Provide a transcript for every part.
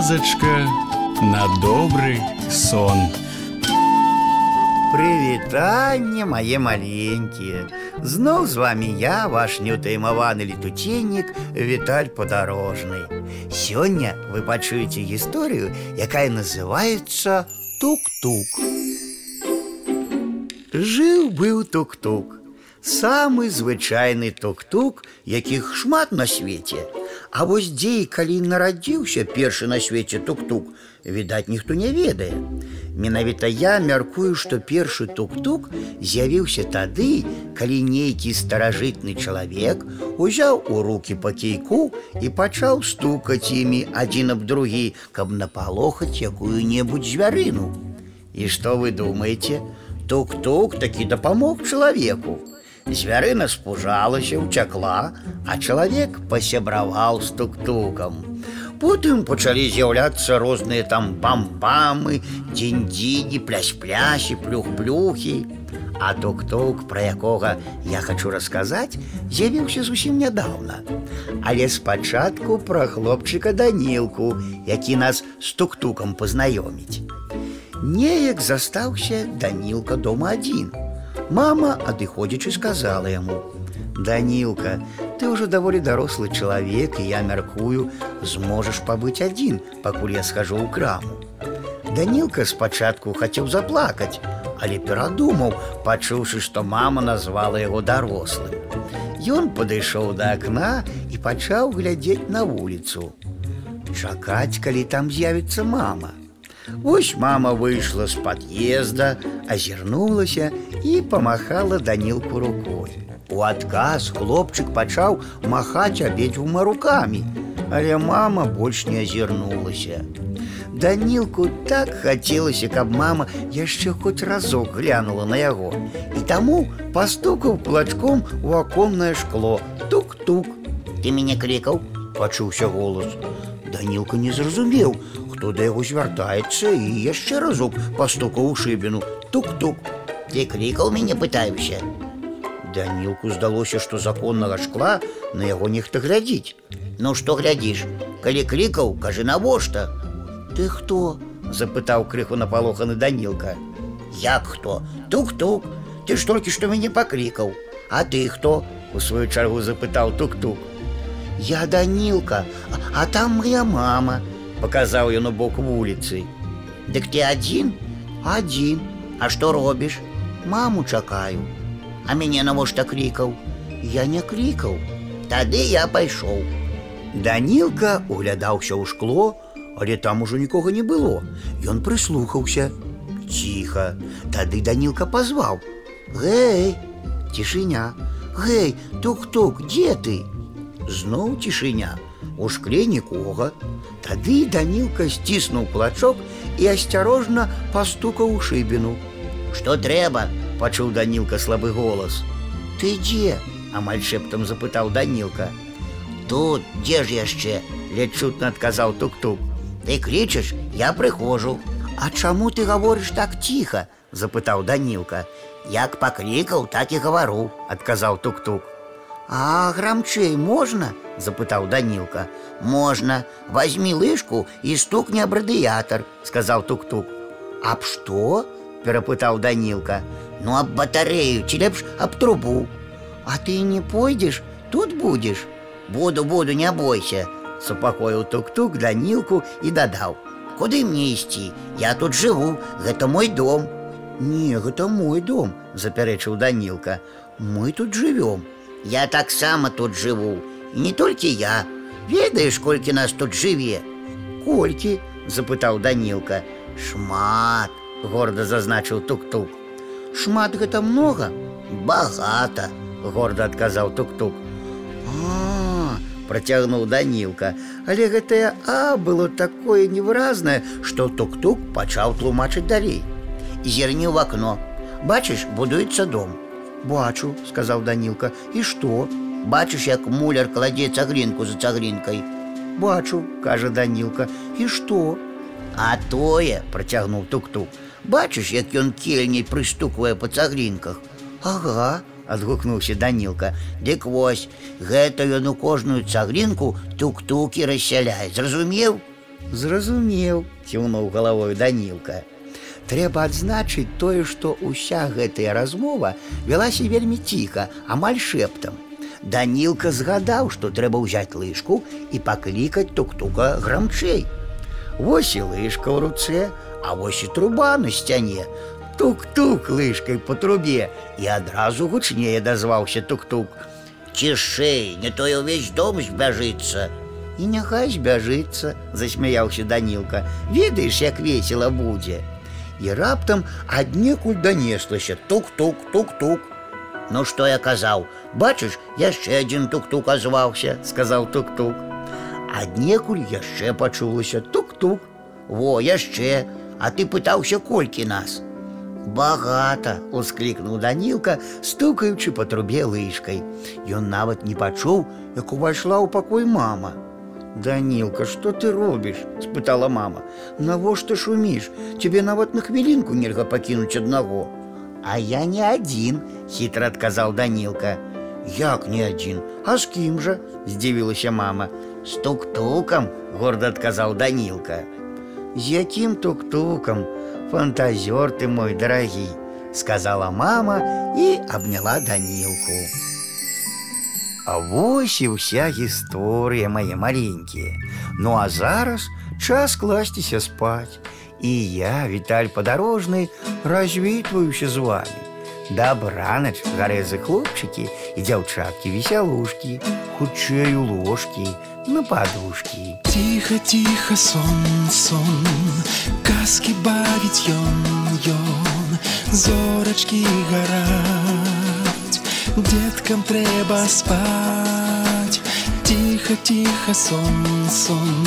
Казачка на добрый сон. Прывітанне мае маленькія. Зноў з вами я, ваш неўтаймаваны летуценнік Віталь падарожны. Сёння вы пачуеце гісторыю, якая называецца тук-тук. Жыў быў тук-тук. Самы звычайны тук-тук, якіх шмат на свеце. А вось дзе і калі нарадзіўся першы на свеце тук-тук, відаць, ніхто не ведае. Менавіта я мяркую, што першы тук-тук з'явіўся тады, калі нейкі старажытны чалавек узяў у руки па кейку і пачаў стукаць імі адзін аб другі, каб напалохаць якую-небудзь звярыну. І што вы думаеце? Тук-тук такі дапамог чалавеку. Звярына спужалася, уцякла, а чалавек пасябраваў з тук-тукам. Потым пачалі з'яўляцца розныя там пам-памы, дзень-дзіні, плясь-плясі, плюх-плюхі. А тук-тук, пра якога я хачу расказаць, з'явіўся зусім нядаўна. Але спачатку пра хлопчыка Данілку, які нас з тук-тукам пазнаёміць. Неяк застаўся Данілка дома адзін. Мама, адыходзячы, сказала яму: « Данілка, ты ўжо даволі дарослы чалавек, і я мяркую, зможаш пабыць адзін, пакуль я схожу ў краму. Данілка спачатку хацеў заплакаць, але перадумаў, пачуўшы, што мама назвала яго дарослым. Ён падышоў да акна і пачаў глядзець на вуліцу. Чакаць, калі там з'явіцца мама. Вось мама выйшла з пад'езда, азірнулася і памахала данілку рукой. У адказ хлопчык пачаў махаць абедзвюма рукамі, але мама больш не азірнулася. Данілку так хацелася, каб мама яшчэ хоць разок глянула на яго. І таму пастукаў плачком у аконнае шкло. Тук-тук. Ты мяне клікаў, пачуўся голос. Данілка не зразумеў, хто да яго звяртаецца і яшчэ разок пастукаў у шыбіну. Тук-тук. Ты клікаў мяне пытаюся. Данілку здалося, што законнага шкла на яго нехта глядзіць. Ну што глядзіш, калі клікаў, кажы навошта. Ты хто? запытаў крыху напалоханы Данілка. Як хто? Тук-тук, Ты ж толькі што мяне паклікаў. А ты хто? у сваю чаргу запытаў тук-тук. Я Данілка, а, а там моя мама, паказаў ён у бок вуліцы. Дык ты адзін? Адзін. А што робіш? Маму чакаю. А мяне навошта крікаў? Я не крікаў. Тады я пайшоў. Данілка углядаўся ў шкло, але там ужо нікога не было. Ён прыслухаўся. Ціха. Тады Данілка пазваў: « Гэй, цішыня, Гэй, тук-тук, дзе ты? Зноў цішыня, у шкле нікога. Тады Данілка сціснуў плачок і асцярожна пастукаў у шыбіну. Што трэба? пачуў Данілка слабы голас. Ты дзе? амаль шэптам запытаў Данілка. Тут дзе ж яшчэ? ледь чутна адказаў тук-тук. Ты крычаш, я прыхожу. А чаму ты гаворыш так ціха? запытаў Данілка. Як паклікаў, так і гавару, адказаў тук-тук. А грамчэй можна? запытаў Данілка. Можна, возьми лыжку і стукне аб радыятар, сказаў тук-тук. Аб што? перапытаў Данілка. Ну аб батарею ці лепш аб трубу. А ты не пойдзеш, тут будзеш. Буду, буду, не бойся, супакоіў тук-тук Данілку і дадаў. Куды мне ісці? Я тут жыву, гэта мой дом. Не, гэта мой дом, запярэчыў Данілка. Мы тут жывём. Я таксама тут жыву. І не толькі я. Ведаеш, колькі нас тут жыве. Колькі? запытаў Данілка. Шмат, горда зазначыў тук-тук. Шмат гэта многа, багата, горда адказаў тук-тук. А, процягнуў Данілка, але гэтае а было такое невыразнае, што тук-тук пачаў тлумачыць далей. Зерні ў акно. Бачыш, будуецца дом. Бачу, сказаў Данілка, і што? Бачыш, як муляр кладзе цаглінку за цаглінкай. Бачу, кажа Данілка, і што? А тое, працягнуў тук-тук. Бачыш, як ён кельняй прыстуквае па цаглінках. Ага, адгукнуўся Данілка. Дык вось, гэта ён у кожную цаглінку тук-тукі рассяляе, зразумеў? Зразумеў, кіўнуў галавою Данілка. Трэба адзначыць тое, што ўся гэтая размова вялася вельмі ціха, амаль шэптам. Данілка згадаў, што трэба ўзяць лыжку і паклікаць тук-тука грамчэй. Вось і лыжка ў руцэ, а вось і труба на сцяне. Тук-тук лыжкай по трубе і адразу гучнее дазваўся тук-тук. Цішэй, не то ўвесь дом збяжыцца. І няхай збяжыцца, засмяяўся Данілка. Ведаеш, як весела будзе. І раптам аднекуль данеслася тук-тук, тук-тук. Ну што я казаў, бачыш, яшчэ адзін тук-тук азваўся, сказаў тук-тук. Аднекуль яшчэ пачулася тук-тук. Во яшчэ, а ты пытаўся колькі нас. Багата, усклікнуў Данілка, стукаючы па трубе лыжкай. Ён нават не пачуў, як увайшла ў пакой мама. Данілка, што ты робіш? — спытала мама. Навошта шуміш? Цябе нават на хвілінку нельга пакінуць аднаго. А я не адзін, хітра адказаў Данілка. Як не адзін, А з кім жа? — здзівілася мама. З тук-тукам, горда адказаў Данілка. З якім тук-тукам? Фантазёр ты мой дарагі, сказала мама і абняла Данілку. А вось і ўся гісторыя мае маленькія. Ну а зараз час класціся спаць. І я, Віталь падарожны, развітваюся з вами. Дабранач, гарэзы хлопчыкі і дзяўчаткі весялушкі, хутчэй у ложкі, на падушкі. Тихо, тихо, сон, сон, казки бавіць ён, ён, зорачкі гараць, Деткам трэба спаць. Тихо, тихо, сон, сон,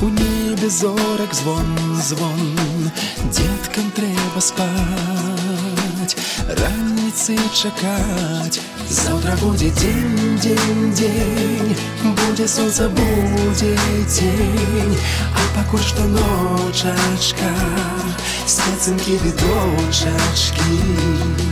у небе зорак звон, звон, Деткам трэба спаць, раніцы чакаць. Завтра будет день, день, день Будет солнце, будет день А пакуль што ночачка Спецынкі відочачкі Тихо, тихо, сон